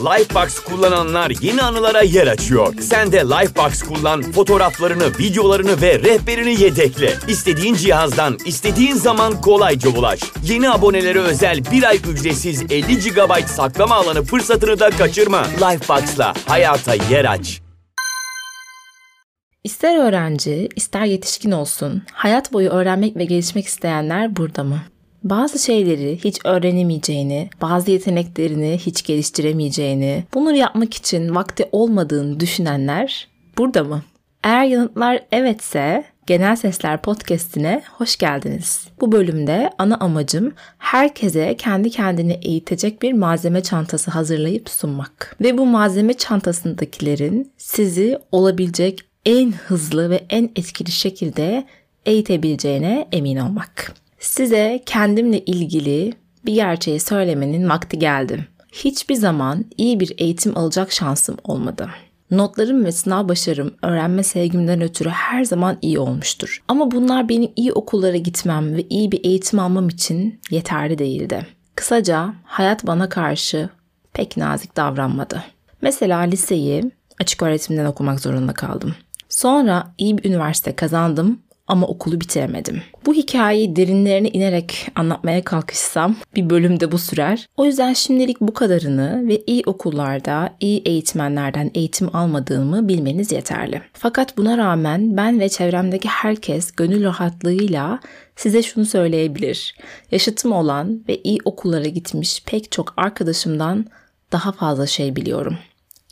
Lifebox kullananlar yeni anılara yer açıyor. Sen de Lifebox kullan, fotoğraflarını, videolarını ve rehberini yedekle. İstediğin cihazdan, istediğin zaman kolayca ulaş. Yeni abonelere özel bir ay ücretsiz 50 GB saklama alanı fırsatını da kaçırma. Lifebox'la hayata yer aç. İster öğrenci, ister yetişkin olsun, hayat boyu öğrenmek ve gelişmek isteyenler burada mı? Bazı şeyleri hiç öğrenemeyeceğini, bazı yeteneklerini hiç geliştiremeyeceğini, bunları yapmak için vakti olmadığını düşünenler burada mı? Eğer yanıtlar evetse Genel Sesler Podcast'ine hoş geldiniz. Bu bölümde ana amacım herkese kendi kendini eğitecek bir malzeme çantası hazırlayıp sunmak. Ve bu malzeme çantasındakilerin sizi olabilecek en hızlı ve en etkili şekilde eğitebileceğine emin olmak. Size kendimle ilgili bir gerçeği söylemenin vakti geldi. Hiçbir zaman iyi bir eğitim alacak şansım olmadı. Notlarım ve sınav başarım öğrenme sevgimden ötürü her zaman iyi olmuştur. Ama bunlar benim iyi okullara gitmem ve iyi bir eğitim almam için yeterli değildi. Kısaca hayat bana karşı pek nazik davranmadı. Mesela liseyi açık öğretimden okumak zorunda kaldım. Sonra iyi bir üniversite kazandım ama okulu bitiremedim. Bu hikayeyi derinlerine inerek anlatmaya kalkışsam bir bölümde bu sürer. O yüzden şimdilik bu kadarını ve iyi okullarda, iyi eğitmenlerden eğitim almadığımı bilmeniz yeterli. Fakat buna rağmen ben ve çevremdeki herkes gönül rahatlığıyla size şunu söyleyebilir. Yaşıtım olan ve iyi okullara gitmiş pek çok arkadaşımdan daha fazla şey biliyorum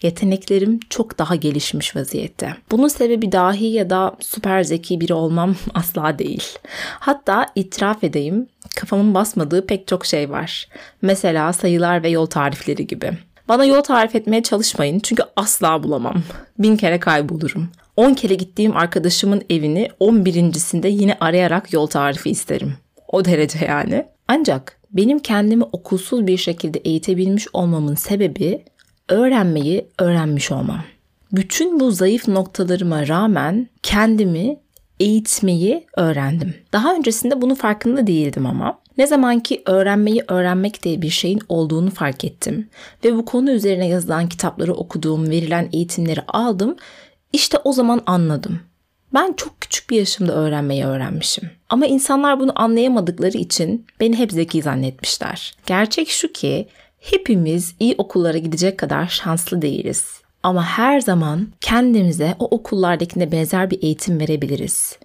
yeteneklerim çok daha gelişmiş vaziyette. Bunun sebebi dahi ya da süper zeki biri olmam asla değil. Hatta itiraf edeyim kafamın basmadığı pek çok şey var. Mesela sayılar ve yol tarifleri gibi. Bana yol tarif etmeye çalışmayın çünkü asla bulamam. Bin kere kaybolurum. 10 kere gittiğim arkadaşımın evini 11.sinde yine arayarak yol tarifi isterim. O derece yani. Ancak benim kendimi okulsuz bir şekilde eğitebilmiş olmamın sebebi öğrenmeyi öğrenmiş olmam. Bütün bu zayıf noktalarıma rağmen kendimi eğitmeyi öğrendim. Daha öncesinde bunun farkında değildim ama. Ne zaman ki öğrenmeyi öğrenmek diye bir şeyin olduğunu fark ettim ve bu konu üzerine yazılan kitapları okuduğum, verilen eğitimleri aldım. İşte o zaman anladım. Ben çok küçük bir yaşımda öğrenmeyi öğrenmişim. Ama insanlar bunu anlayamadıkları için beni hep zeki zannetmişler. Gerçek şu ki Hepimiz iyi okullara gidecek kadar şanslı değiliz. Ama her zaman kendimize o okullardakine benzer bir eğitim verebiliriz.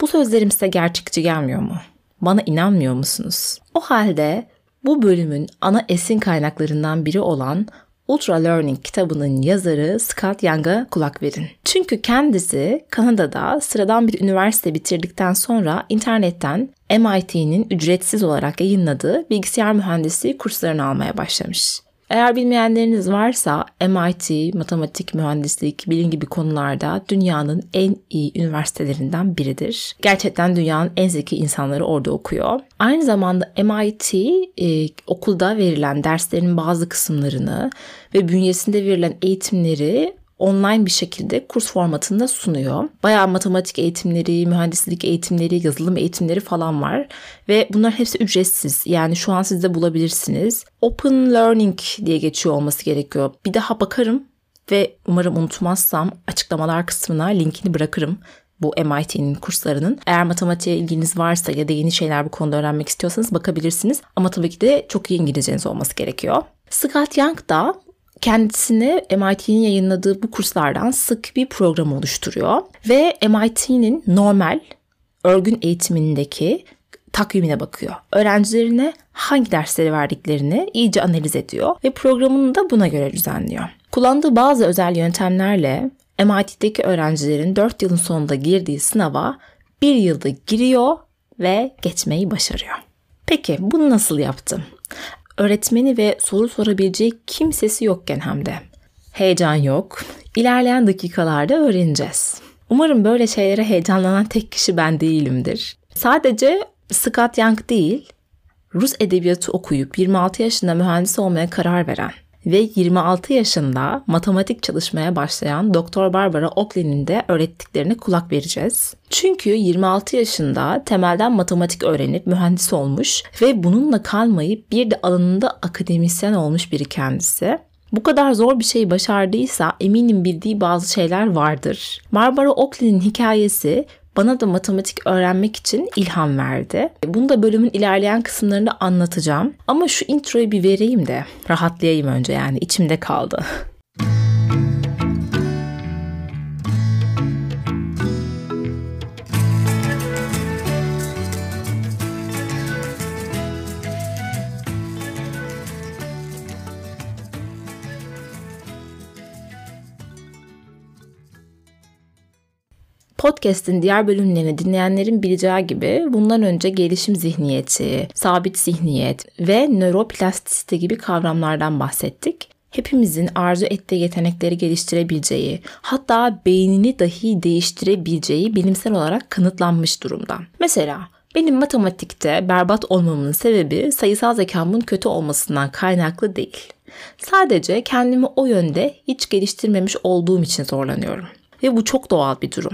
Bu sözlerim size gerçekçi gelmiyor mu? Bana inanmıyor musunuz? O halde bu bölümün ana esin kaynaklarından biri olan Ultra Learning kitabının yazarı Scott Young'a kulak verin. Çünkü kendisi Kanada'da sıradan bir üniversite bitirdikten sonra internetten MIT'nin ücretsiz olarak yayınladığı bilgisayar mühendisliği kurslarını almaya başlamış. Eğer bilmeyenleriniz varsa MIT, matematik, mühendislik, bilim gibi konularda dünyanın en iyi üniversitelerinden biridir. Gerçekten dünyanın en zeki insanları orada okuyor. Aynı zamanda MIT e, okulda verilen derslerin bazı kısımlarını ve bünyesinde verilen eğitimleri online bir şekilde kurs formatında sunuyor. Bayağı matematik eğitimleri, mühendislik eğitimleri, yazılım eğitimleri falan var. Ve bunlar hepsi ücretsiz. Yani şu an siz de bulabilirsiniz. Open Learning diye geçiyor olması gerekiyor. Bir daha bakarım ve umarım unutmazsam açıklamalar kısmına linkini bırakırım bu MIT'nin kurslarının. Eğer matematiğe ilginiz varsa ya da yeni şeyler bu konuda öğrenmek istiyorsanız bakabilirsiniz. Ama tabii ki de çok iyi İngilizceniz olması gerekiyor. Scott Young da kendisini MIT'nin yayınladığı bu kurslardan sık bir program oluşturuyor ve MIT'nin normal örgün eğitimindeki takvimine bakıyor. Öğrencilerine hangi dersleri verdiklerini iyice analiz ediyor ve programını da buna göre düzenliyor. Kullandığı bazı özel yöntemlerle MIT'deki öğrencilerin 4 yılın sonunda girdiği sınava 1 yılda giriyor ve geçmeyi başarıyor. Peki bunu nasıl yaptım? Öğretmeni ve soru sorabileceği kimsesi yokken hem de. Heyecan yok. İlerleyen dakikalarda öğreneceğiz. Umarım böyle şeylere heyecanlanan tek kişi ben değilimdir. Sadece Scott Young değil, Rus edebiyatı okuyup 26 yaşında mühendis olmaya karar veren ve 26 yaşında matematik çalışmaya başlayan Doktor Barbara Oakley'nin de öğrettiklerine kulak vereceğiz. Çünkü 26 yaşında temelden matematik öğrenip mühendis olmuş ve bununla kalmayıp bir de alanında akademisyen olmuş biri kendisi. Bu kadar zor bir şeyi başardıysa eminim bildiği bazı şeyler vardır. Barbara Oakley'nin hikayesi bana da matematik öğrenmek için ilham verdi. Bunu da bölümün ilerleyen kısımlarında anlatacağım. Ama şu introyu bir vereyim de rahatlayayım önce yani içimde kaldı. Podcast'in diğer bölümlerini dinleyenlerin bileceği gibi bundan önce gelişim zihniyeti, sabit zihniyet ve nöroplastisite gibi kavramlardan bahsettik. Hepimizin arzu ettiği yetenekleri geliştirebileceği, hatta beynini dahi değiştirebileceği bilimsel olarak kanıtlanmış durumda. Mesela benim matematikte berbat olmamın sebebi sayısal zekamın kötü olmasından kaynaklı değil. Sadece kendimi o yönde hiç geliştirmemiş olduğum için zorlanıyorum. Ve bu çok doğal bir durum.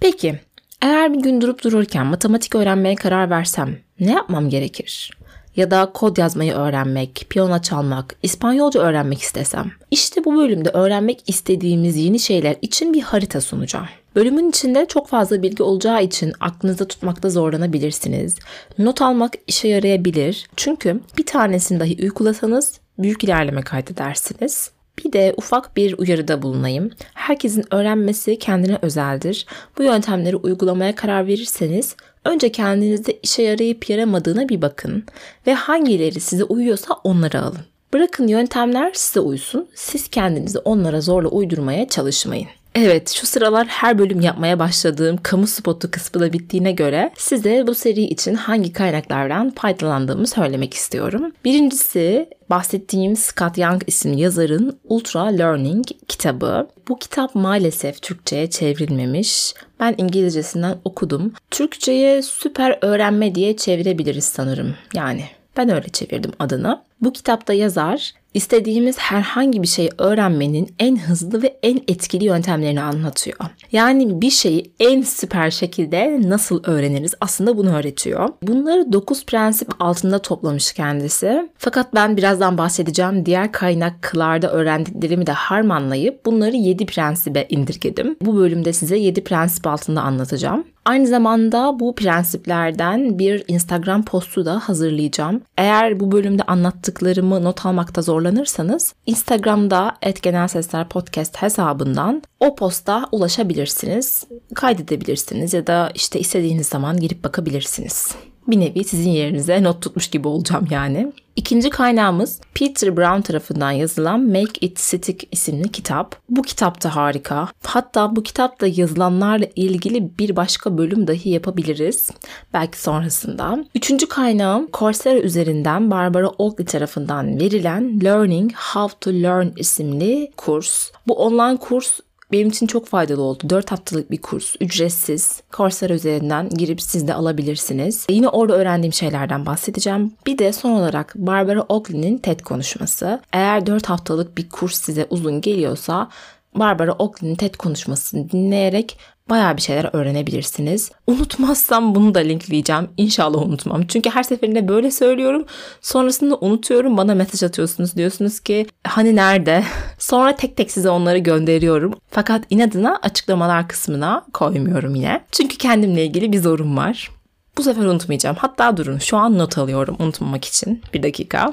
Peki, eğer bir gün durup dururken matematik öğrenmeye karar versem ne yapmam gerekir? Ya da kod yazmayı öğrenmek, piyano çalmak, İspanyolca öğrenmek istesem. İşte bu bölümde öğrenmek istediğimiz yeni şeyler için bir harita sunacağım. Bölümün içinde çok fazla bilgi olacağı için aklınızda tutmakta zorlanabilirsiniz. Not almak işe yarayabilir. Çünkü bir tanesini dahi uygulasanız büyük ilerleme kaydedersiniz. Bir de ufak bir uyarıda bulunayım. Herkesin öğrenmesi kendine özeldir. Bu yöntemleri uygulamaya karar verirseniz önce kendinizde işe yarayıp yaramadığına bir bakın ve hangileri size uyuyorsa onları alın. Bırakın yöntemler size uysun, siz kendinizi onlara zorla uydurmaya çalışmayın. Evet şu sıralar her bölüm yapmaya başladığım kamu spotu kısmı da bittiğine göre size bu seri için hangi kaynaklardan faydalandığımı söylemek istiyorum. Birincisi bahsettiğim Scott Young isimli yazarın Ultra Learning kitabı. Bu kitap maalesef Türkçe'ye çevrilmemiş. Ben İngilizcesinden okudum. Türkçe'ye süper öğrenme diye çevirebiliriz sanırım. Yani ben öyle çevirdim adını. Bu kitapta yazar istediğimiz herhangi bir şeyi öğrenmenin en hızlı ve en etkili yöntemlerini anlatıyor. Yani bir şeyi en süper şekilde nasıl öğreniriz aslında bunu öğretiyor. Bunları 9 prensip altında toplamış kendisi. Fakat ben birazdan bahsedeceğim diğer kaynaklarda öğrendiklerimi de harmanlayıp bunları 7 prensibe indirgedim. Bu bölümde size 7 prensip altında anlatacağım. Aynı zamanda bu prensiplerden bir Instagram postu da hazırlayacağım. Eğer bu bölümde anlattıklarımı not almakta zorlanırsanız Instagram'da @genelsesler podcast hesabından o posta ulaşabilirsiniz, kaydedebilirsiniz ya da işte istediğiniz zaman girip bakabilirsiniz bir nevi sizin yerinize not tutmuş gibi olacağım yani. İkinci kaynağımız Peter Brown tarafından yazılan Make It Stick isimli kitap. Bu kitap da harika. Hatta bu kitapta yazılanlarla ilgili bir başka bölüm dahi yapabiliriz. Belki sonrasında. Üçüncü kaynağım Coursera üzerinden Barbara Oakley tarafından verilen Learning How to Learn isimli kurs. Bu online kurs benim için çok faydalı oldu. 4 haftalık bir kurs, ücretsiz. Coursera üzerinden girip siz de alabilirsiniz. Yine orada öğrendiğim şeylerden bahsedeceğim. Bir de son olarak Barbara Oakley'nin TED konuşması. Eğer 4 haftalık bir kurs size uzun geliyorsa Barbara Oakley'nin TED konuşmasını dinleyerek bayağı bir şeyler öğrenebilirsiniz. Unutmazsam bunu da linkleyeceğim. İnşallah unutmam. Çünkü her seferinde böyle söylüyorum. Sonrasında unutuyorum. Bana mesaj atıyorsunuz. Diyorsunuz ki hani nerede? Sonra tek tek size onları gönderiyorum. Fakat inadına açıklamalar kısmına koymuyorum yine. Çünkü kendimle ilgili bir zorum var. Bu sefer unutmayacağım. Hatta durun şu an not alıyorum unutmamak için. Bir dakika.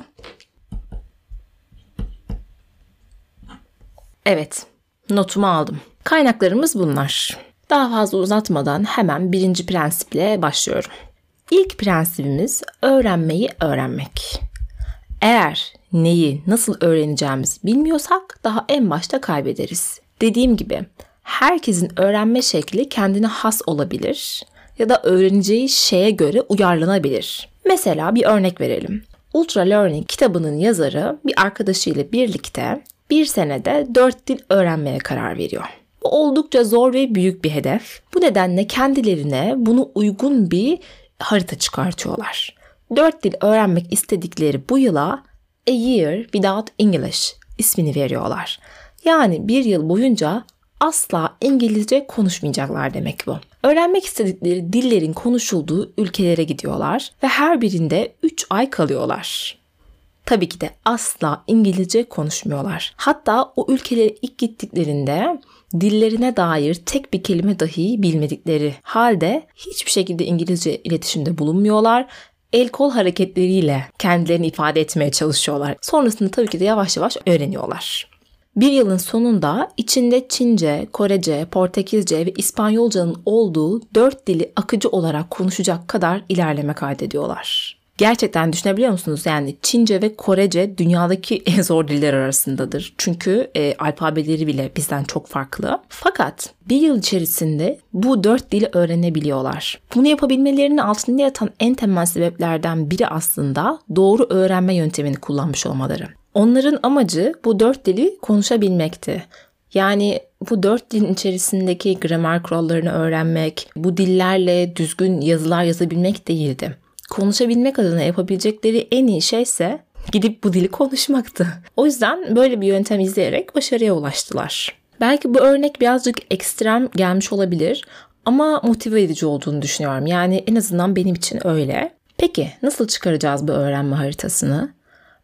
Evet, notumu aldım. Kaynaklarımız bunlar. Daha fazla uzatmadan hemen birinci prensiple başlıyorum. İlk prensibimiz öğrenmeyi öğrenmek. Eğer neyi nasıl öğreneceğimizi bilmiyorsak daha en başta kaybederiz. Dediğim gibi herkesin öğrenme şekli kendine has olabilir ya da öğreneceği şeye göre uyarlanabilir. Mesela bir örnek verelim. Ultra Learning kitabının yazarı bir arkadaşıyla birlikte bir senede dört dil öğrenmeye karar veriyor. Bu oldukça zor ve büyük bir hedef. Bu nedenle kendilerine bunu uygun bir harita çıkartıyorlar. Dört dil öğrenmek istedikleri bu yıla A Year Without English ismini veriyorlar. Yani bir yıl boyunca asla İngilizce konuşmayacaklar demek bu. Öğrenmek istedikleri dillerin konuşulduğu ülkelere gidiyorlar ve her birinde 3 ay kalıyorlar. tabii ki de asla İngilizce konuşmuyorlar. Hatta o ülkelere ilk gittiklerinde dillerine dair tek bir kelime dahi bilmedikleri halde hiçbir şekilde İngilizce iletişimde bulunmuyorlar el kol hareketleriyle kendilerini ifade etmeye çalışıyorlar. Sonrasında tabii ki de yavaş yavaş öğreniyorlar. Bir yılın sonunda içinde Çince, Korece, Portekizce ve İspanyolcanın olduğu dört dili akıcı olarak konuşacak kadar ilerleme kaydediyorlar. Gerçekten düşünebiliyor musunuz? Yani Çince ve Korece dünyadaki en zor diller arasındadır. Çünkü e, alfabeleri bile bizden çok farklı. Fakat bir yıl içerisinde bu dört dili öğrenebiliyorlar. Bunu yapabilmelerinin altında yatan en temel sebeplerden biri aslında doğru öğrenme yöntemini kullanmış olmaları. Onların amacı bu dört dili konuşabilmekti. Yani bu dört dilin içerisindeki gramer kurallarını öğrenmek, bu dillerle düzgün yazılar yazabilmek değildi. Konuşabilmek adına yapabilecekleri en iyi şey ise gidip bu dili konuşmaktı. O yüzden böyle bir yöntem izleyerek başarıya ulaştılar. Belki bu örnek birazcık ekstrem gelmiş olabilir ama motive edici olduğunu düşünüyorum. Yani en azından benim için öyle. Peki nasıl çıkaracağız bu öğrenme haritasını?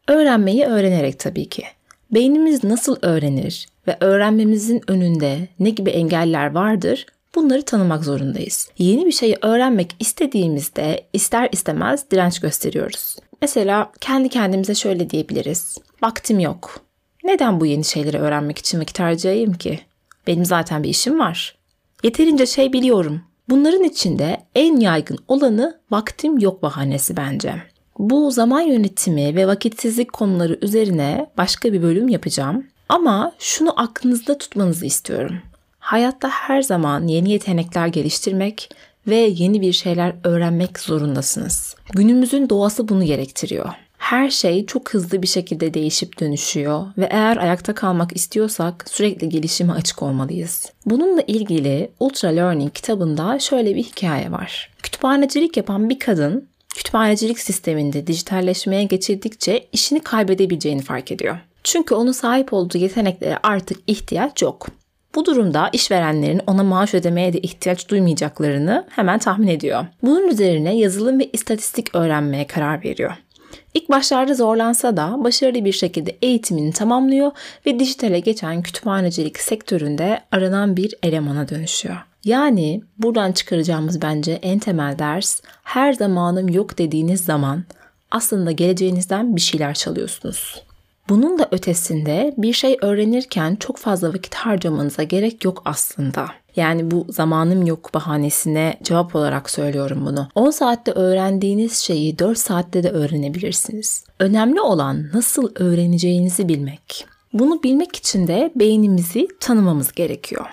Öğrenmeyi öğrenerek tabii ki. Beynimiz nasıl öğrenir ve öğrenmemizin önünde ne gibi engeller vardır bunları tanımak zorundayız. Yeni bir şeyi öğrenmek istediğimizde ister istemez direnç gösteriyoruz. Mesela kendi kendimize şöyle diyebiliriz. Vaktim yok. Neden bu yeni şeyleri öğrenmek için vakit harcayayım ki? Benim zaten bir işim var. Yeterince şey biliyorum. Bunların içinde en yaygın olanı vaktim yok bahanesi bence. Bu zaman yönetimi ve vakitsizlik konuları üzerine başka bir bölüm yapacağım. Ama şunu aklınızda tutmanızı istiyorum. Hayatta her zaman yeni yetenekler geliştirmek ve yeni bir şeyler öğrenmek zorundasınız. Günümüzün doğası bunu gerektiriyor. Her şey çok hızlı bir şekilde değişip dönüşüyor ve eğer ayakta kalmak istiyorsak sürekli gelişime açık olmalıyız. Bununla ilgili Ultra Learning kitabında şöyle bir hikaye var. Kütüphanecilik yapan bir kadın kütüphanecilik sisteminde dijitalleşmeye geçirdikçe işini kaybedebileceğini fark ediyor. Çünkü onun sahip olduğu yeteneklere artık ihtiyaç yok. Bu durumda işverenlerin ona maaş ödemeye de ihtiyaç duymayacaklarını hemen tahmin ediyor. Bunun üzerine yazılım ve istatistik öğrenmeye karar veriyor. İlk başlarda zorlansa da başarılı bir şekilde eğitimini tamamlıyor ve dijitale geçen kütüphanecilik sektöründe aranan bir elemana dönüşüyor. Yani buradan çıkaracağımız bence en temel ders her zamanım yok dediğiniz zaman aslında geleceğinizden bir şeyler çalıyorsunuz. Bunun da ötesinde bir şey öğrenirken çok fazla vakit harcamanıza gerek yok aslında. Yani bu zamanım yok bahanesine cevap olarak söylüyorum bunu. 10 saatte öğrendiğiniz şeyi 4 saatte de öğrenebilirsiniz. Önemli olan nasıl öğreneceğinizi bilmek. Bunu bilmek için de beynimizi tanımamız gerekiyor.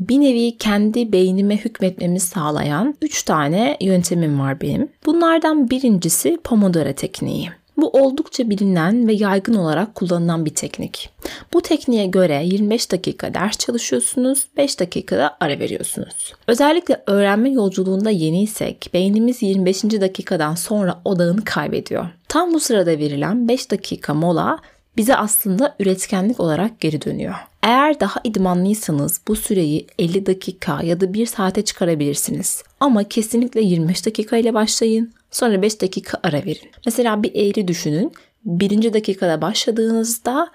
Bir nevi kendi beynime hükmetmemi sağlayan 3 tane yöntemim var benim. Bunlardan birincisi Pomodoro tekniği. Bu oldukça bilinen ve yaygın olarak kullanılan bir teknik. Bu tekniğe göre 25 dakika ders çalışıyorsunuz, 5 dakikada ara veriyorsunuz. Özellikle öğrenme yolculuğunda yeniysek beynimiz 25. dakikadan sonra odağını kaybediyor. Tam bu sırada verilen 5 dakika mola bize aslında üretkenlik olarak geri dönüyor. Eğer daha idmanlıysanız bu süreyi 50 dakika ya da 1 saate çıkarabilirsiniz. Ama kesinlikle 25 dakika ile başlayın. Sonra 5 dakika ara verin. Mesela bir eğri düşünün. Birinci dakikada başladığınızda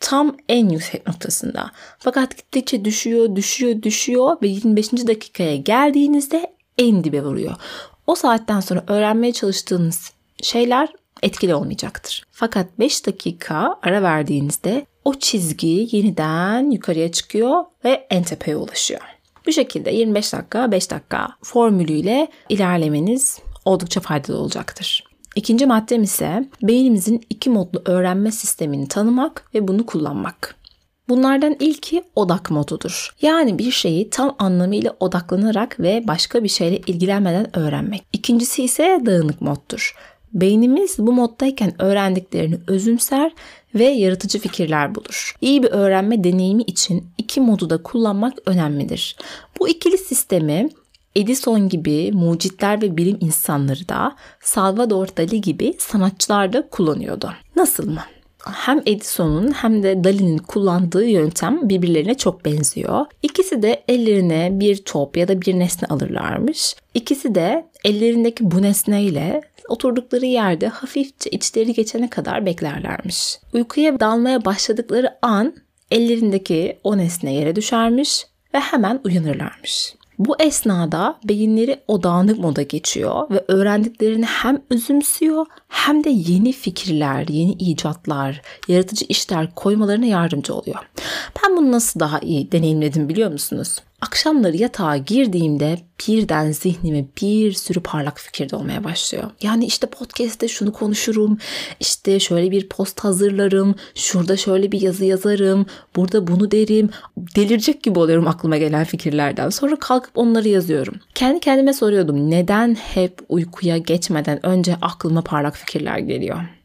tam en yüksek noktasında. Fakat gittikçe düşüyor, düşüyor, düşüyor ve 25. dakikaya geldiğinizde en dibe vuruyor. O saatten sonra öğrenmeye çalıştığınız şeyler etkili olmayacaktır. Fakat 5 dakika ara verdiğinizde o çizgi yeniden yukarıya çıkıyor ve en tepeye ulaşıyor. Bu şekilde 25 dakika 5 dakika formülüyle ilerlemeniz oldukça faydalı olacaktır. İkinci maddem ise beynimizin iki modlu öğrenme sistemini tanımak ve bunu kullanmak. Bunlardan ilki odak modudur. Yani bir şeyi tam anlamıyla odaklanarak ve başka bir şeyle ilgilenmeden öğrenmek. İkincisi ise dağınık moddur. Beynimiz bu moddayken öğrendiklerini özümser ve yaratıcı fikirler bulur. İyi bir öğrenme deneyimi için iki modu da kullanmak önemlidir. Bu ikili sistemi Edison gibi mucitler ve bilim insanları da Salvador Dali gibi sanatçılar da kullanıyordu. Nasıl mı? hem Edison'un hem de Dali'nin kullandığı yöntem birbirlerine çok benziyor. İkisi de ellerine bir top ya da bir nesne alırlarmış. İkisi de ellerindeki bu nesneyle Oturdukları yerde hafifçe içleri geçene kadar beklerlermiş. Uykuya dalmaya başladıkları an ellerindeki o nesne yere düşermiş ve hemen uyanırlarmış. Bu esnada beyinleri o dağınık moda geçiyor ve öğrendiklerini hem üzümsüyor hem de yeni fikirler, yeni icatlar, yaratıcı işler koymalarına yardımcı oluyor. Ben bunu nasıl daha iyi deneyimledim biliyor musunuz? Akşamları yatağa girdiğimde birden zihnime bir sürü parlak fikir dolmaya başlıyor. Yani işte podcast'te şunu konuşurum, işte şöyle bir post hazırlarım, şurada şöyle bir yazı yazarım, burada bunu derim. Delirecek gibi oluyorum aklıma gelen fikirlerden. Sonra kalkıp onları yazıyorum. Kendi kendime soruyordum neden hep uykuya geçmeden önce aklıma parlak fikirler geliyor?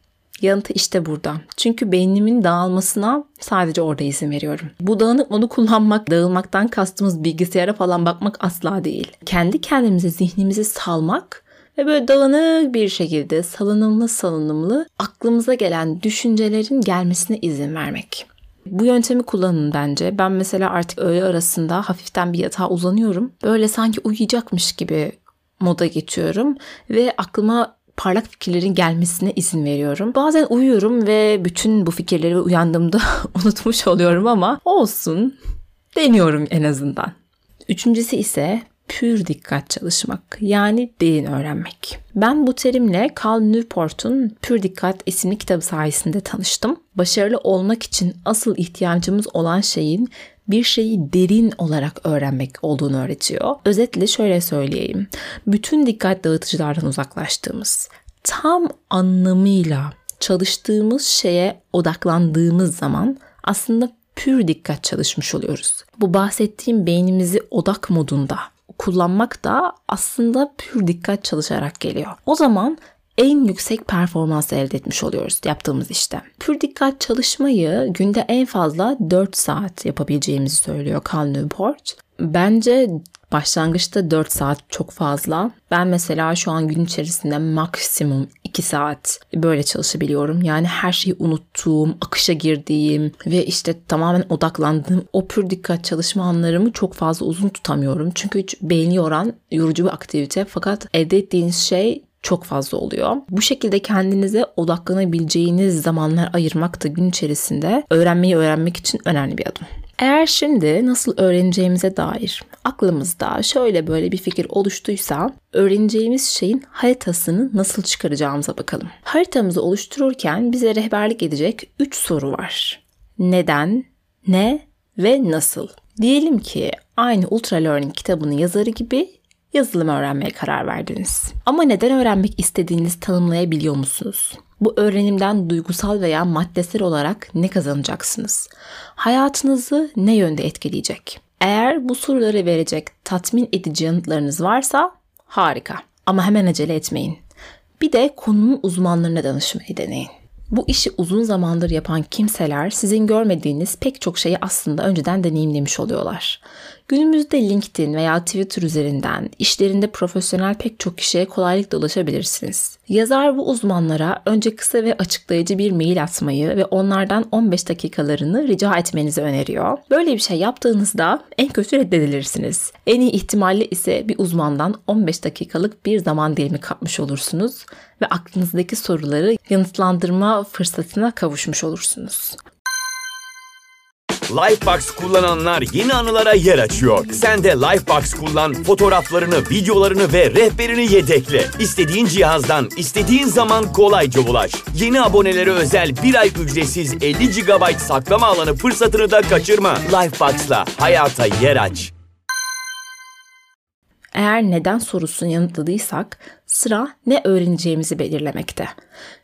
Yanıtı işte burada. Çünkü beynimin dağılmasına sadece orada izin veriyorum. Bu dağınık modu kullanmak, dağılmaktan kastımız bilgisayara falan bakmak asla değil. Kendi kendimize zihnimizi salmak ve böyle dağınık bir şekilde salınımlı salınımlı aklımıza gelen düşüncelerin gelmesine izin vermek. Bu yöntemi kullanın bence. Ben mesela artık öğle arasında hafiften bir yatağa uzanıyorum. Böyle sanki uyuyacakmış gibi moda geçiyorum ve aklıma parlak fikirlerin gelmesine izin veriyorum. Bazen uyuyorum ve bütün bu fikirleri uyandığımda unutmuş oluyorum ama olsun. Deniyorum en azından. Üçüncüsü ise pür dikkat çalışmak yani derin öğrenmek. Ben bu terimle Carl Newport'un Pür Dikkat isimli kitabı sayesinde tanıştım. Başarılı olmak için asıl ihtiyacımız olan şeyin bir şeyi derin olarak öğrenmek olduğunu öğretiyor. Özetle şöyle söyleyeyim. Bütün dikkat dağıtıcılardan uzaklaştığımız, tam anlamıyla çalıştığımız şeye odaklandığımız zaman aslında pür dikkat çalışmış oluyoruz. Bu bahsettiğim beynimizi odak modunda kullanmak da aslında pür dikkat çalışarak geliyor. O zaman en yüksek performans elde etmiş oluyoruz yaptığımız işte. Pür dikkat çalışmayı günde en fazla 4 saat yapabileceğimizi söylüyor Cal Newport. Bence başlangıçta 4 saat çok fazla. Ben mesela şu an gün içerisinde maksimum 2 saat böyle çalışabiliyorum. Yani her şeyi unuttuğum, akışa girdiğim ve işte tamamen odaklandığım o pür dikkat çalışma anlarımı çok fazla uzun tutamıyorum. Çünkü hiç beyni yoran yorucu bir aktivite fakat elde ettiğiniz şey çok fazla oluyor. Bu şekilde kendinize odaklanabileceğiniz zamanlar ayırmak da gün içerisinde öğrenmeyi öğrenmek için önemli bir adım. Eğer şimdi nasıl öğreneceğimize dair aklımızda şöyle böyle bir fikir oluştuysa öğreneceğimiz şeyin haritasını nasıl çıkaracağımıza bakalım. Haritamızı oluştururken bize rehberlik edecek 3 soru var. Neden, ne ve nasıl? Diyelim ki aynı Ultra Learning kitabının yazarı gibi yazılım öğrenmeye karar verdiniz. Ama neden öğrenmek istediğinizi tanımlayabiliyor musunuz? Bu öğrenimden duygusal veya maddesel olarak ne kazanacaksınız? Hayatınızı ne yönde etkileyecek? Eğer bu soruları verecek tatmin edici yanıtlarınız varsa harika. Ama hemen acele etmeyin. Bir de konunun uzmanlarına danışmayı deneyin. Bu işi uzun zamandır yapan kimseler sizin görmediğiniz pek çok şeyi aslında önceden deneyimlemiş oluyorlar. Günümüzde LinkedIn veya Twitter üzerinden işlerinde profesyonel pek çok kişiye kolaylıkla ulaşabilirsiniz. Yazar bu uzmanlara önce kısa ve açıklayıcı bir mail atmayı ve onlardan 15 dakikalarını rica etmenizi öneriyor. Böyle bir şey yaptığınızda en kötü reddedilirsiniz. En iyi ihtimalle ise bir uzmandan 15 dakikalık bir zaman dilimi kapmış olursunuz ve aklınızdaki soruları yanıtlandırma fırsatına kavuşmuş olursunuz. Lifebox kullananlar yeni anılara yer açıyor. Sen de Lifebox kullan, fotoğraflarını, videolarını ve rehberini yedekle. İstediğin cihazdan, istediğin zaman kolayca ulaş. Yeni abonelere özel bir ay ücretsiz 50 GB saklama alanı fırsatını da kaçırma. Lifebox'la hayata yer aç. Eğer neden sorusunu yanıtladıysak sıra ne öğreneceğimizi belirlemekte.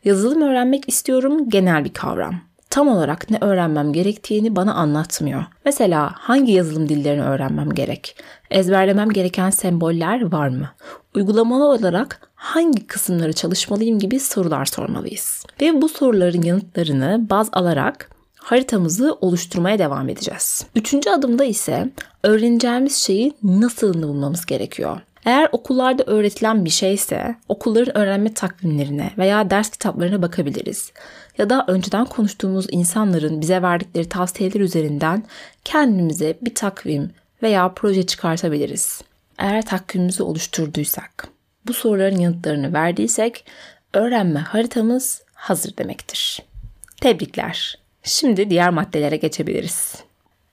Yazılım öğrenmek istiyorum genel bir kavram tam olarak ne öğrenmem gerektiğini bana anlatmıyor. Mesela hangi yazılım dillerini öğrenmem gerek? Ezberlemem gereken semboller var mı? Uygulamalı olarak hangi kısımları çalışmalıyım gibi sorular sormalıyız. Ve bu soruların yanıtlarını baz alarak haritamızı oluşturmaya devam edeceğiz. Üçüncü adımda ise öğreneceğimiz şeyi nasıl bulmamız gerekiyor. Eğer okullarda öğretilen bir şeyse okulların öğrenme takvimlerine veya ders kitaplarına bakabiliriz. Ya da önceden konuştuğumuz insanların bize verdikleri tavsiyeler üzerinden kendimize bir takvim veya proje çıkartabiliriz. Eğer takvimimizi oluşturduysak. bu soruların yanıtlarını verdiysek öğrenme haritamız hazır demektir. Tebrikler. Şimdi diğer maddelere geçebiliriz.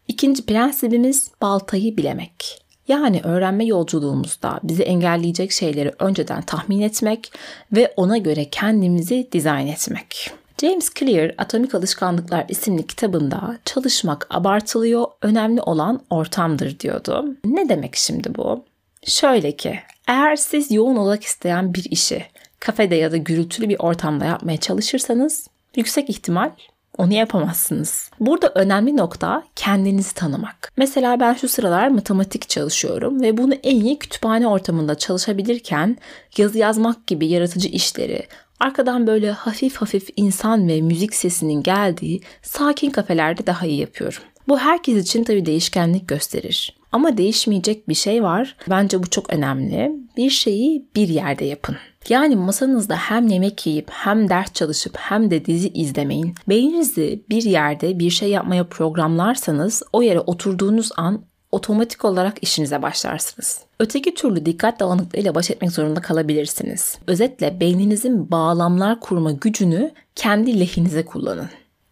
İkinci prensibimiz baltayı bilemek. Yani öğrenme yolculuğumuzda bizi engelleyecek şeyleri önceden tahmin etmek ve ona göre kendimizi dizayn etmek. James Clear Atomik Alışkanlıklar isimli kitabında çalışmak abartılıyor, önemli olan ortamdır diyordu. Ne demek şimdi bu? Şöyle ki, eğer siz yoğun olarak isteyen bir işi kafede ya da gürültülü bir ortamda yapmaya çalışırsanız yüksek ihtimal onu yapamazsınız. Burada önemli nokta kendinizi tanımak. Mesela ben şu sıralar matematik çalışıyorum ve bunu en iyi kütüphane ortamında çalışabilirken yazı yazmak gibi yaratıcı işleri arkadan böyle hafif hafif insan ve müzik sesinin geldiği sakin kafelerde daha iyi yapıyorum. Bu herkes için tabii değişkenlik gösterir. Ama değişmeyecek bir şey var. Bence bu çok önemli. Bir şeyi bir yerde yapın. Yani masanızda hem yemek yiyip hem ders çalışıp hem de dizi izlemeyin. Beyninizi bir yerde bir şey yapmaya programlarsanız o yere oturduğunuz an otomatik olarak işinize başlarsınız. Öteki türlü dikkat dağınıklığıyla baş etmek zorunda kalabilirsiniz. Özetle beyninizin bağlamlar kurma gücünü kendi lehinize kullanın.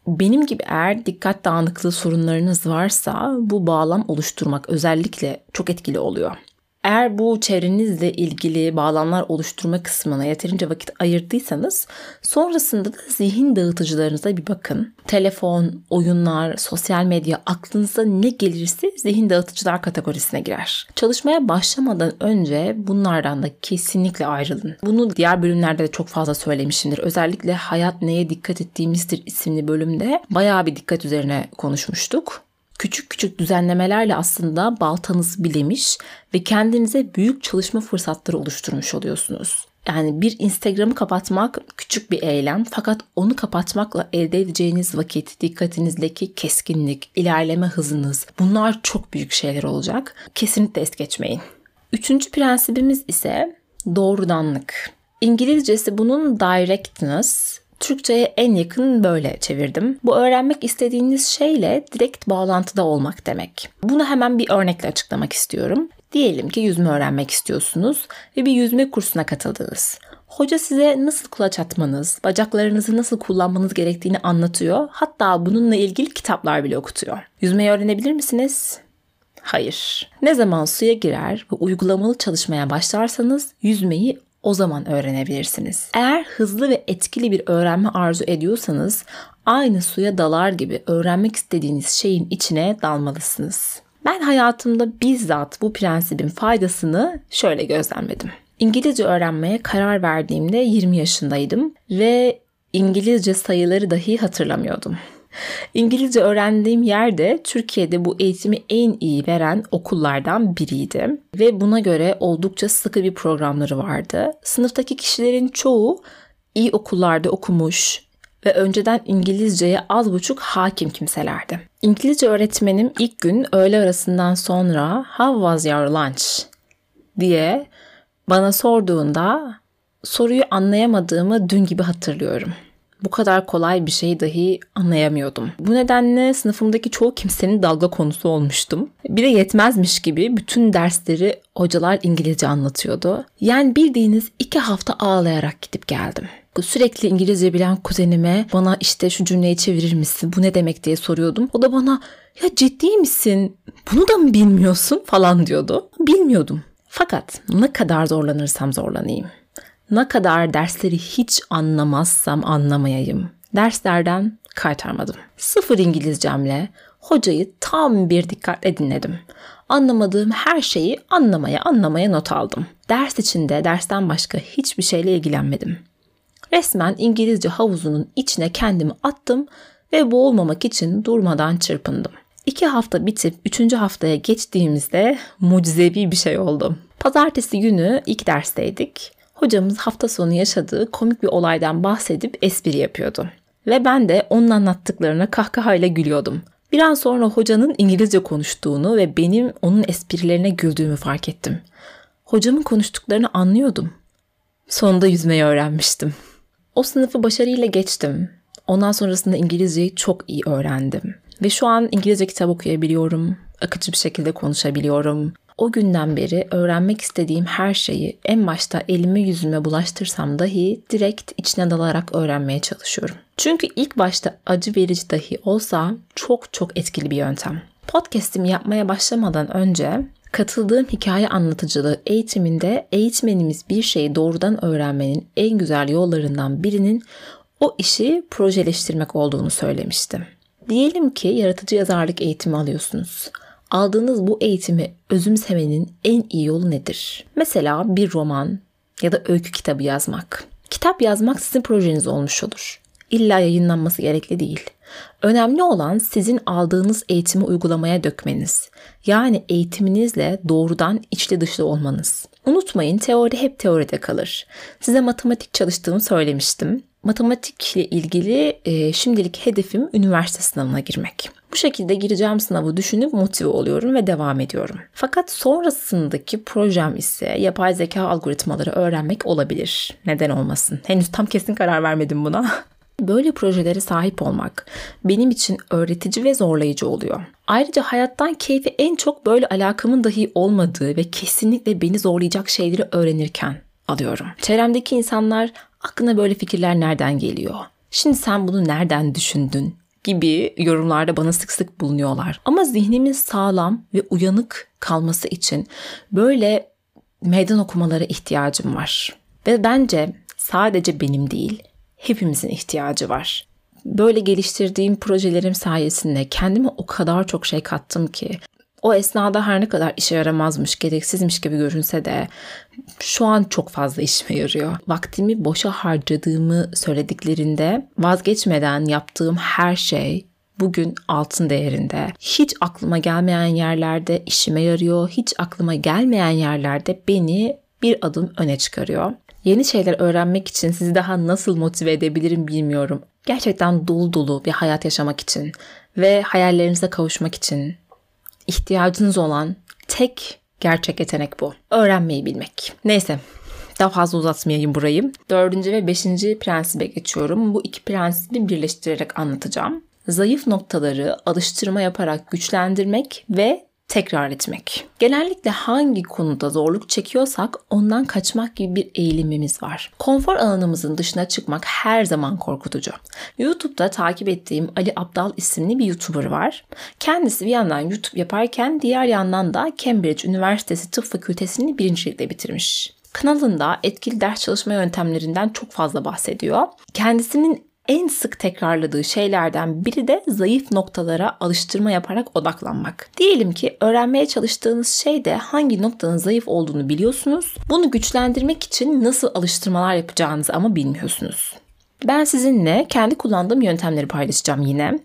Benim gibi eğer dikkat dağınıklığı sorunlarınız varsa bu bağlam oluşturmak özellikle çok etkili oluyor. Eğer bu çevrenizle ilgili bağlamlar oluşturma kısmına yeterince vakit ayırdıysanız sonrasında da zihin dağıtıcılarınıza bir bakın. Telefon, oyunlar, sosyal medya aklınıza ne gelirse zihin dağıtıcılar kategorisine girer. Çalışmaya başlamadan önce bunlardan da kesinlikle ayrılın. Bunu diğer bölümlerde de çok fazla söylemişimdir. Özellikle Hayat Neye Dikkat Ettiğimizdir isimli bölümde bayağı bir dikkat üzerine konuşmuştuk küçük küçük düzenlemelerle aslında baltanızı bilemiş ve kendinize büyük çalışma fırsatları oluşturmuş oluyorsunuz. Yani bir Instagram'ı kapatmak küçük bir eylem fakat onu kapatmakla elde edeceğiniz vakit, dikkatinizdeki keskinlik, ilerleme hızınız bunlar çok büyük şeyler olacak. Kesinlikle es geçmeyin. Üçüncü prensibimiz ise doğrudanlık. İngilizcesi bunun directness Türkçe'ye en yakın böyle çevirdim. Bu öğrenmek istediğiniz şeyle direkt bağlantıda olmak demek. Bunu hemen bir örnekle açıklamak istiyorum. Diyelim ki yüzme öğrenmek istiyorsunuz ve bir yüzme kursuna katıldınız. Hoca size nasıl kulaç atmanız, bacaklarınızı nasıl kullanmanız gerektiğini anlatıyor. Hatta bununla ilgili kitaplar bile okutuyor. Yüzmeyi öğrenebilir misiniz? Hayır. Ne zaman suya girer ve uygulamalı çalışmaya başlarsanız yüzmeyi o zaman öğrenebilirsiniz. Eğer hızlı ve etkili bir öğrenme arzu ediyorsanız aynı suya dalar gibi öğrenmek istediğiniz şeyin içine dalmalısınız. Ben hayatımda bizzat bu prensibin faydasını şöyle gözlemledim. İngilizce öğrenmeye karar verdiğimde 20 yaşındaydım ve İngilizce sayıları dahi hatırlamıyordum. İngilizce öğrendiğim yerde Türkiye'de bu eğitimi en iyi veren okullardan biriydi ve buna göre oldukça sıkı bir programları vardı. Sınıftaki kişilerin çoğu iyi okullarda okumuş ve önceden İngilizceye az buçuk hakim kimselerdi. İngilizce öğretmenim ilk gün öğle arasından sonra "How was your lunch?" diye bana sorduğunda soruyu anlayamadığımı dün gibi hatırlıyorum bu kadar kolay bir şey dahi anlayamıyordum. Bu nedenle sınıfımdaki çoğu kimsenin dalga konusu olmuştum. Bir de yetmezmiş gibi bütün dersleri hocalar İngilizce anlatıyordu. Yani bildiğiniz iki hafta ağlayarak gidip geldim. Sürekli İngilizce bilen kuzenime bana işte şu cümleyi çevirir misin bu ne demek diye soruyordum. O da bana ya ciddi misin bunu da mı bilmiyorsun falan diyordu. Bilmiyordum. Fakat ne kadar zorlanırsam zorlanayım ne kadar dersleri hiç anlamazsam anlamayayım. Derslerden kaytarmadım. Sıfır İngilizcemle hocayı tam bir dikkatle dinledim. Anlamadığım her şeyi anlamaya anlamaya not aldım. Ders içinde dersten başka hiçbir şeyle ilgilenmedim. Resmen İngilizce havuzunun içine kendimi attım ve boğulmamak için durmadan çırpındım. İki hafta bitip üçüncü haftaya geçtiğimizde mucizevi bir şey oldu. Pazartesi günü ilk dersteydik hocamız hafta sonu yaşadığı komik bir olaydan bahsedip espri yapıyordu. Ve ben de onun anlattıklarına kahkahayla gülüyordum. Bir an sonra hocanın İngilizce konuştuğunu ve benim onun esprilerine güldüğümü fark ettim. Hocamın konuştuklarını anlıyordum. Sonunda yüzmeyi öğrenmiştim. O sınıfı başarıyla geçtim. Ondan sonrasında İngilizceyi çok iyi öğrendim. Ve şu an İngilizce kitap okuyabiliyorum. Akıcı bir şekilde konuşabiliyorum. O günden beri öğrenmek istediğim her şeyi en başta elime yüzüme bulaştırsam dahi direkt içine dalarak öğrenmeye çalışıyorum. Çünkü ilk başta acı verici dahi olsa çok çok etkili bir yöntem. Podcast'imi yapmaya başlamadan önce Katıldığım hikaye anlatıcılığı eğitiminde eğitmenimiz bir şeyi doğrudan öğrenmenin en güzel yollarından birinin o işi projeleştirmek olduğunu söylemiştim. Diyelim ki yaratıcı yazarlık eğitimi alıyorsunuz. Aldığınız bu eğitimi özümsemenin en iyi yolu nedir? Mesela bir roman ya da öykü kitabı yazmak. Kitap yazmak sizin projeniz olmuş olur. İlla yayınlanması gerekli değil. Önemli olan sizin aldığınız eğitimi uygulamaya dökmeniz. Yani eğitiminizle doğrudan içli dışlı olmanız. Unutmayın teori hep teoride kalır. Size matematik çalıştığımı söylemiştim. Matematikle ilgili e, şimdilik hedefim üniversite sınavına girmek. Bu şekilde gireceğim sınavı düşünüp motive oluyorum ve devam ediyorum. Fakat sonrasındaki projem ise yapay zeka algoritmaları öğrenmek olabilir. Neden olmasın? Henüz tam kesin karar vermedim buna. Böyle projelere sahip olmak benim için öğretici ve zorlayıcı oluyor. Ayrıca hayattan keyfi en çok böyle alakamın dahi olmadığı ve kesinlikle beni zorlayacak şeyleri öğrenirken alıyorum. Çevremdeki insanlar aklına böyle fikirler nereden geliyor? Şimdi sen bunu nereden düşündün? Gibi yorumlarda bana sık sık bulunuyorlar. Ama zihnimin sağlam ve uyanık kalması için böyle meydan okumalara ihtiyacım var. Ve bence sadece benim değil, hepimizin ihtiyacı var. Böyle geliştirdiğim projelerim sayesinde kendime o kadar çok şey kattım ki o esnada her ne kadar işe yaramazmış, gereksizmiş gibi görünse de şu an çok fazla işime yarıyor. Vaktimi boşa harcadığımı söylediklerinde vazgeçmeden yaptığım her şey bugün altın değerinde. Hiç aklıma gelmeyen yerlerde işime yarıyor. Hiç aklıma gelmeyen yerlerde beni bir adım öne çıkarıyor. Yeni şeyler öğrenmek için sizi daha nasıl motive edebilirim bilmiyorum. Gerçekten dolu dolu bir hayat yaşamak için ve hayallerinize kavuşmak için ihtiyacınız olan tek gerçek yetenek bu. Öğrenmeyi bilmek. Neyse daha fazla uzatmayayım burayı. Dördüncü ve beşinci prensibe geçiyorum. Bu iki prensibi birleştirerek anlatacağım. Zayıf noktaları alıştırma yaparak güçlendirmek ve tekrar etmek. Genellikle hangi konuda zorluk çekiyorsak ondan kaçmak gibi bir eğilimimiz var. Konfor alanımızın dışına çıkmak her zaman korkutucu. YouTube'da takip ettiğim Ali Abdal isimli bir YouTuber var. Kendisi bir yandan YouTube yaparken diğer yandan da Cambridge Üniversitesi Tıp Fakültesini birincilikle bitirmiş. Kanalında etkili ders çalışma yöntemlerinden çok fazla bahsediyor. Kendisinin en sık tekrarladığı şeylerden biri de zayıf noktalara alıştırma yaparak odaklanmak. Diyelim ki öğrenmeye çalıştığınız şeyde hangi noktanın zayıf olduğunu biliyorsunuz. Bunu güçlendirmek için nasıl alıştırmalar yapacağınızı ama bilmiyorsunuz. Ben sizinle kendi kullandığım yöntemleri paylaşacağım yine.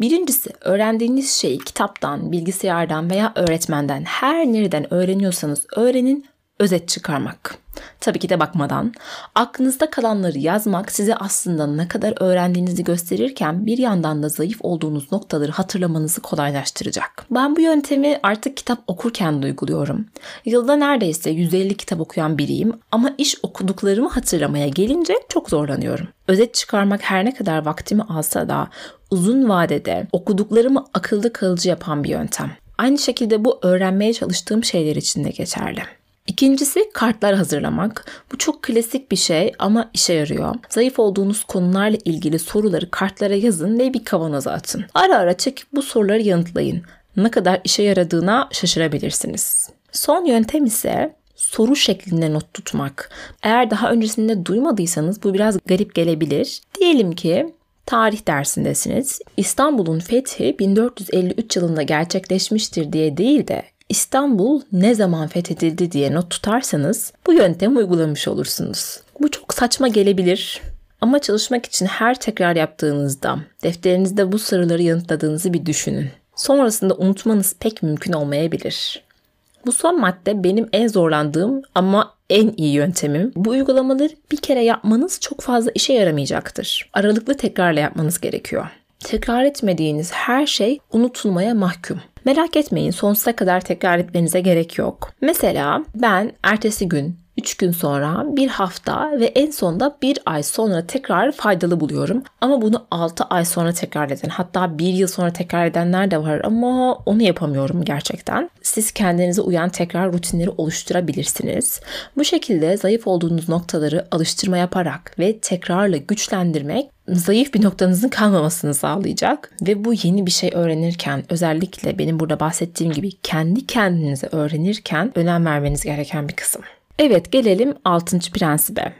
Birincisi öğrendiğiniz şeyi kitaptan, bilgisayardan veya öğretmenden her nereden öğreniyorsanız öğrenin özet çıkarmak. Tabii ki de bakmadan. Aklınızda kalanları yazmak size aslında ne kadar öğrendiğinizi gösterirken bir yandan da zayıf olduğunuz noktaları hatırlamanızı kolaylaştıracak. Ben bu yöntemi artık kitap okurken de uyguluyorum. Yılda neredeyse 150 kitap okuyan biriyim ama iş okuduklarımı hatırlamaya gelince çok zorlanıyorum. Özet çıkarmak her ne kadar vaktimi alsa da uzun vadede okuduklarımı akılda kalıcı yapan bir yöntem. Aynı şekilde bu öğrenmeye çalıştığım şeyler için de geçerli. İkincisi kartlar hazırlamak. Bu çok klasik bir şey ama işe yarıyor. Zayıf olduğunuz konularla ilgili soruları kartlara yazın ve bir kavanoza atın. Ara ara çekip bu soruları yanıtlayın. Ne kadar işe yaradığına şaşırabilirsiniz. Son yöntem ise soru şeklinde not tutmak. Eğer daha öncesinde duymadıysanız bu biraz garip gelebilir. Diyelim ki tarih dersindesiniz. İstanbul'un fethi 1453 yılında gerçekleşmiştir diye değil de İstanbul ne zaman fethedildi diye not tutarsanız bu yöntemi uygulamış olursunuz. Bu çok saçma gelebilir ama çalışmak için her tekrar yaptığınızda defterinizde bu soruları yanıtladığınızı bir düşünün. Sonrasında unutmanız pek mümkün olmayabilir. Bu son madde benim en zorlandığım ama en iyi yöntemim. Bu uygulamaları bir kere yapmanız çok fazla işe yaramayacaktır. Aralıklı tekrarla yapmanız gerekiyor. Tekrar etmediğiniz her şey unutulmaya mahkum. Merak etmeyin sonsuza kadar tekrar etmenize gerek yok. Mesela ben ertesi gün 3 gün sonra, bir hafta ve en sonunda bir ay sonra tekrar faydalı buluyorum. Ama bunu 6 ay sonra tekrar eden hatta bir yıl sonra tekrar edenler de var ama onu yapamıyorum gerçekten. Siz kendinize uyan tekrar rutinleri oluşturabilirsiniz. Bu şekilde zayıf olduğunuz noktaları alıştırma yaparak ve tekrarla güçlendirmek zayıf bir noktanızın kalmamasını sağlayacak ve bu yeni bir şey öğrenirken özellikle benim burada bahsettiğim gibi kendi kendinize öğrenirken önem vermeniz gereken bir kısım. Evet gelelim 6. prensibe.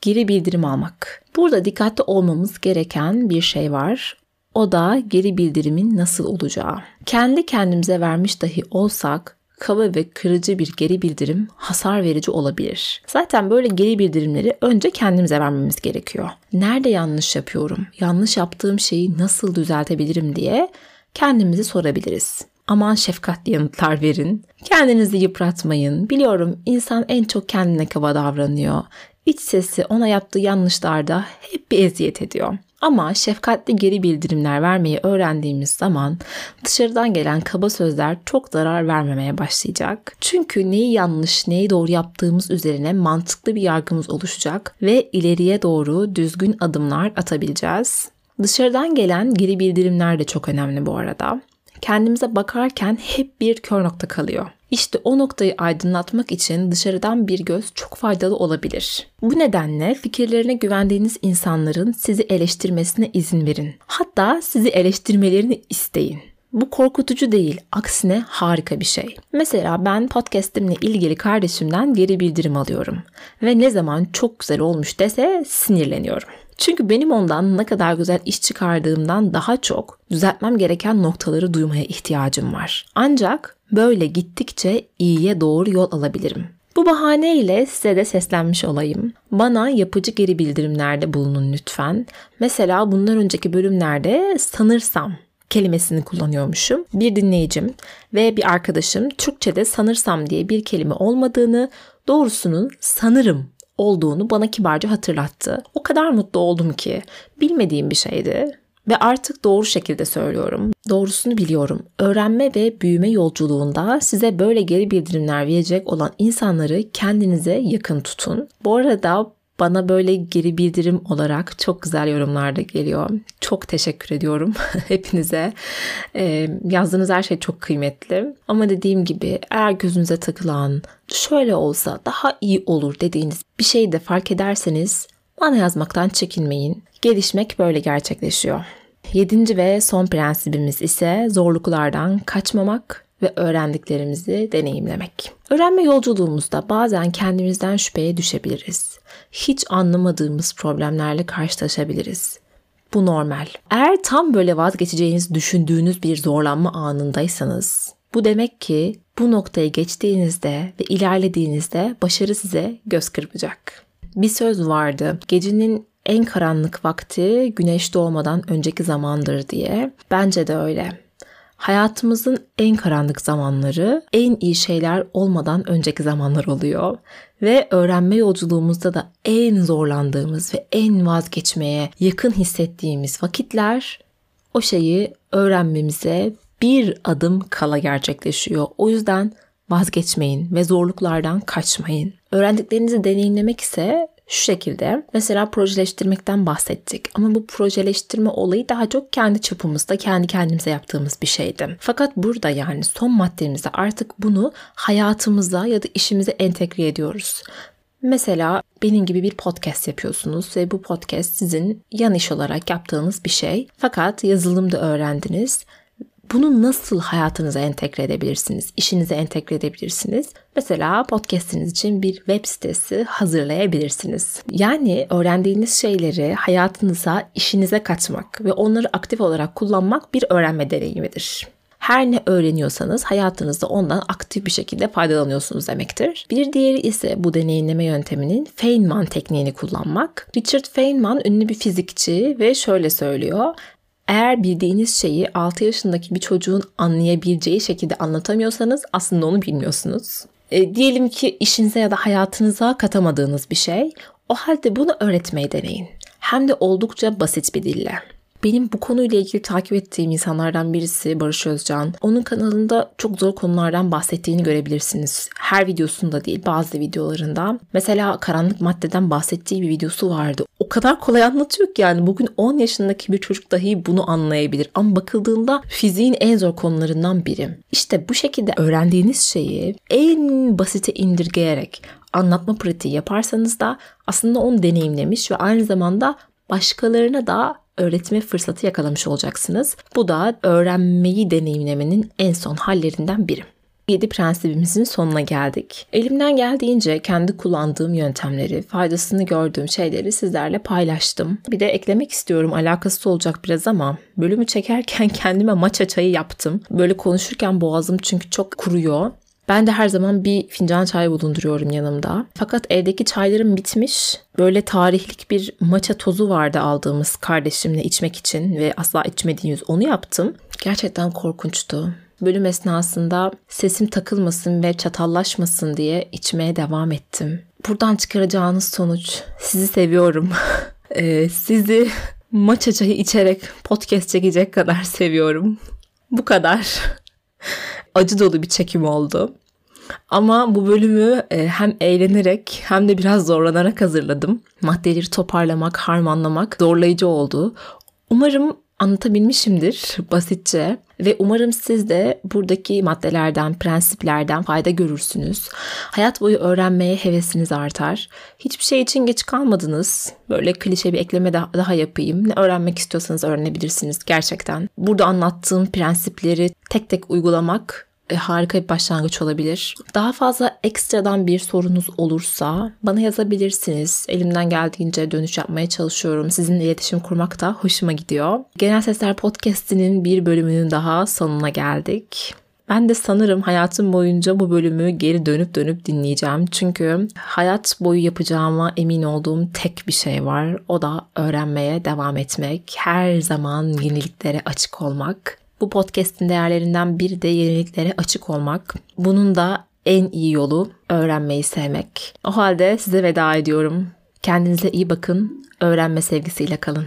Geri bildirim almak. Burada dikkatli olmamız gereken bir şey var. O da geri bildirimin nasıl olacağı. Kendi kendimize vermiş dahi olsak kaba ve kırıcı bir geri bildirim hasar verici olabilir. Zaten böyle geri bildirimleri önce kendimize vermemiz gerekiyor. Nerede yanlış yapıyorum? Yanlış yaptığım şeyi nasıl düzeltebilirim diye kendimizi sorabiliriz. Aman şefkatli yanıtlar verin. Kendinizi yıpratmayın. Biliyorum insan en çok kendine kaba davranıyor. İç sesi ona yaptığı yanlışlarda hep bir eziyet ediyor. Ama şefkatli geri bildirimler vermeyi öğrendiğimiz zaman dışarıdan gelen kaba sözler çok zarar vermemeye başlayacak. Çünkü neyi yanlış, neyi doğru yaptığımız üzerine mantıklı bir yargımız oluşacak ve ileriye doğru düzgün adımlar atabileceğiz. Dışarıdan gelen geri bildirimler de çok önemli bu arada kendimize bakarken hep bir kör nokta kalıyor. İşte o noktayı aydınlatmak için dışarıdan bir göz çok faydalı olabilir. Bu nedenle fikirlerine güvendiğiniz insanların sizi eleştirmesine izin verin. Hatta sizi eleştirmelerini isteyin. Bu korkutucu değil, aksine harika bir şey. Mesela ben podcast'imle ilgili kardeşimden geri bildirim alıyorum ve ne zaman çok güzel olmuş dese sinirleniyorum. Çünkü benim ondan ne kadar güzel iş çıkardığımdan daha çok düzeltmem gereken noktaları duymaya ihtiyacım var. Ancak böyle gittikçe iyiye doğru yol alabilirim. Bu bahaneyle size de seslenmiş olayım. Bana yapıcı geri bildirimlerde bulunun lütfen. Mesela bundan önceki bölümlerde sanırsam kelimesini kullanıyormuşum. Bir dinleyicim ve bir arkadaşım Türkçe'de sanırsam diye bir kelime olmadığını, doğrusunun sanırım olduğunu bana kibarca hatırlattı. O kadar mutlu oldum ki bilmediğim bir şeydi ve artık doğru şekilde söylüyorum. Doğrusunu biliyorum. Öğrenme ve büyüme yolculuğunda size böyle geri bildirimler verecek olan insanları kendinize yakın tutun. Bu arada bana böyle geri bildirim olarak çok güzel yorumlar da geliyor. Çok teşekkür ediyorum hepinize. Ee, yazdığınız her şey çok kıymetli. Ama dediğim gibi eğer gözünüze takılan şöyle olsa daha iyi olur dediğiniz bir şeyi de fark ederseniz bana yazmaktan çekinmeyin. Gelişmek böyle gerçekleşiyor. Yedinci ve son prensibimiz ise zorluklardan kaçmamak ve öğrendiklerimizi deneyimlemek. Öğrenme yolculuğumuzda bazen kendimizden şüpheye düşebiliriz. Hiç anlamadığımız problemlerle karşılaşabiliriz. Bu normal. Eğer tam böyle vazgeçeceğiniz düşündüğünüz bir zorlanma anındaysanız bu demek ki bu noktayı geçtiğinizde ve ilerlediğinizde başarı size göz kırpacak. Bir söz vardı. Gecenin en karanlık vakti güneş doğmadan önceki zamandır diye. Bence de öyle. Hayatımızın en karanlık zamanları en iyi şeyler olmadan önceki zamanlar oluyor ve öğrenme yolculuğumuzda da en zorlandığımız ve en vazgeçmeye yakın hissettiğimiz vakitler o şeyi öğrenmemize bir adım kala gerçekleşiyor. O yüzden vazgeçmeyin ve zorluklardan kaçmayın. Öğrendiklerinizi deneyimlemek ise şu şekilde mesela projeleştirmekten bahsettik ama bu projeleştirme olayı daha çok kendi çapımızda kendi kendimize yaptığımız bir şeydi. Fakat burada yani son maddemizde artık bunu hayatımıza ya da işimize entegre ediyoruz. Mesela benim gibi bir podcast yapıyorsunuz ve bu podcast sizin yan iş olarak yaptığınız bir şey. Fakat yazılımda öğrendiniz bunu nasıl hayatınıza entegre edebilirsiniz? İşinize entegre edebilirsiniz? Mesela podcast'iniz için bir web sitesi hazırlayabilirsiniz. Yani öğrendiğiniz şeyleri hayatınıza, işinize katmak ve onları aktif olarak kullanmak bir öğrenme deneyimidir. Her ne öğreniyorsanız hayatınızda ondan aktif bir şekilde faydalanıyorsunuz demektir. Bir diğeri ise bu deneyimleme yönteminin Feynman tekniğini kullanmak. Richard Feynman ünlü bir fizikçi ve şöyle söylüyor. Eğer bildiğiniz şeyi 6 yaşındaki bir çocuğun anlayabileceği şekilde anlatamıyorsanız aslında onu bilmiyorsunuz. E, diyelim ki işinize ya da hayatınıza katamadığınız bir şey. O halde bunu öğretmeyi deneyin. Hem de oldukça basit bir dille. Benim bu konuyla ilgili takip ettiğim insanlardan birisi Barış Özcan. Onun kanalında çok zor konulardan bahsettiğini görebilirsiniz. Her videosunda değil bazı videolarında. Mesela karanlık maddeden bahsettiği bir videosu vardı. O kadar kolay anlatıyor ki yani bugün 10 yaşındaki bir çocuk dahi bunu anlayabilir. Ama bakıldığında fiziğin en zor konularından biri. İşte bu şekilde öğrendiğiniz şeyi en basite indirgeyerek anlatma pratiği yaparsanız da aslında onu deneyimlemiş ve aynı zamanda başkalarına da öğretme fırsatı yakalamış olacaksınız. Bu da öğrenmeyi deneyimlemenin en son hallerinden biri. 7 prensibimizin sonuna geldik. Elimden geldiğince kendi kullandığım yöntemleri, faydasını gördüğüm şeyleri sizlerle paylaştım. Bir de eklemek istiyorum alakası olacak biraz ama bölümü çekerken kendime maça çayı yaptım. Böyle konuşurken boğazım çünkü çok kuruyor. Ben de her zaman bir fincan çay bulunduruyorum yanımda. Fakat evdeki çaylarım bitmiş. Böyle tarihlik bir maça tozu vardı aldığımız kardeşimle içmek için ve asla içmediğimiz onu yaptım. Gerçekten korkunçtu. Bölüm esnasında sesim takılmasın ve çatallaşmasın diye içmeye devam ettim. Buradan çıkaracağınız sonuç sizi seviyorum. ee, sizi maça çayı içerek podcast çekecek kadar seviyorum. Bu kadar acı dolu bir çekim oldu. Ama bu bölümü e, hem eğlenerek hem de biraz zorlanarak hazırladım. Maddeleri toparlamak, harmanlamak zorlayıcı oldu. Umarım anlatabilmişimdir basitçe ve umarım siz de buradaki maddelerden, prensiplerden fayda görürsünüz. Hayat boyu öğrenmeye hevesiniz artar. Hiçbir şey için geç kalmadınız. Böyle klişe bir ekleme daha yapayım. Ne öğrenmek istiyorsanız öğrenebilirsiniz gerçekten. Burada anlattığım prensipleri tek tek uygulamak e, harika bir başlangıç olabilir. Daha fazla ekstradan bir sorunuz olursa bana yazabilirsiniz. Elimden geldiğince dönüş yapmaya çalışıyorum. Sizinle iletişim kurmak da hoşuma gidiyor. Genel Sesler Podcast'inin bir bölümünün daha sonuna geldik. Ben de sanırım hayatım boyunca bu bölümü geri dönüp dönüp dinleyeceğim. Çünkü hayat boyu yapacağıma emin olduğum tek bir şey var. O da öğrenmeye devam etmek. Her zaman yeniliklere açık olmak. Bu podcast'in değerlerinden biri de yeniliklere açık olmak. Bunun da en iyi yolu öğrenmeyi sevmek. O halde size veda ediyorum. Kendinize iyi bakın. Öğrenme sevgisiyle kalın.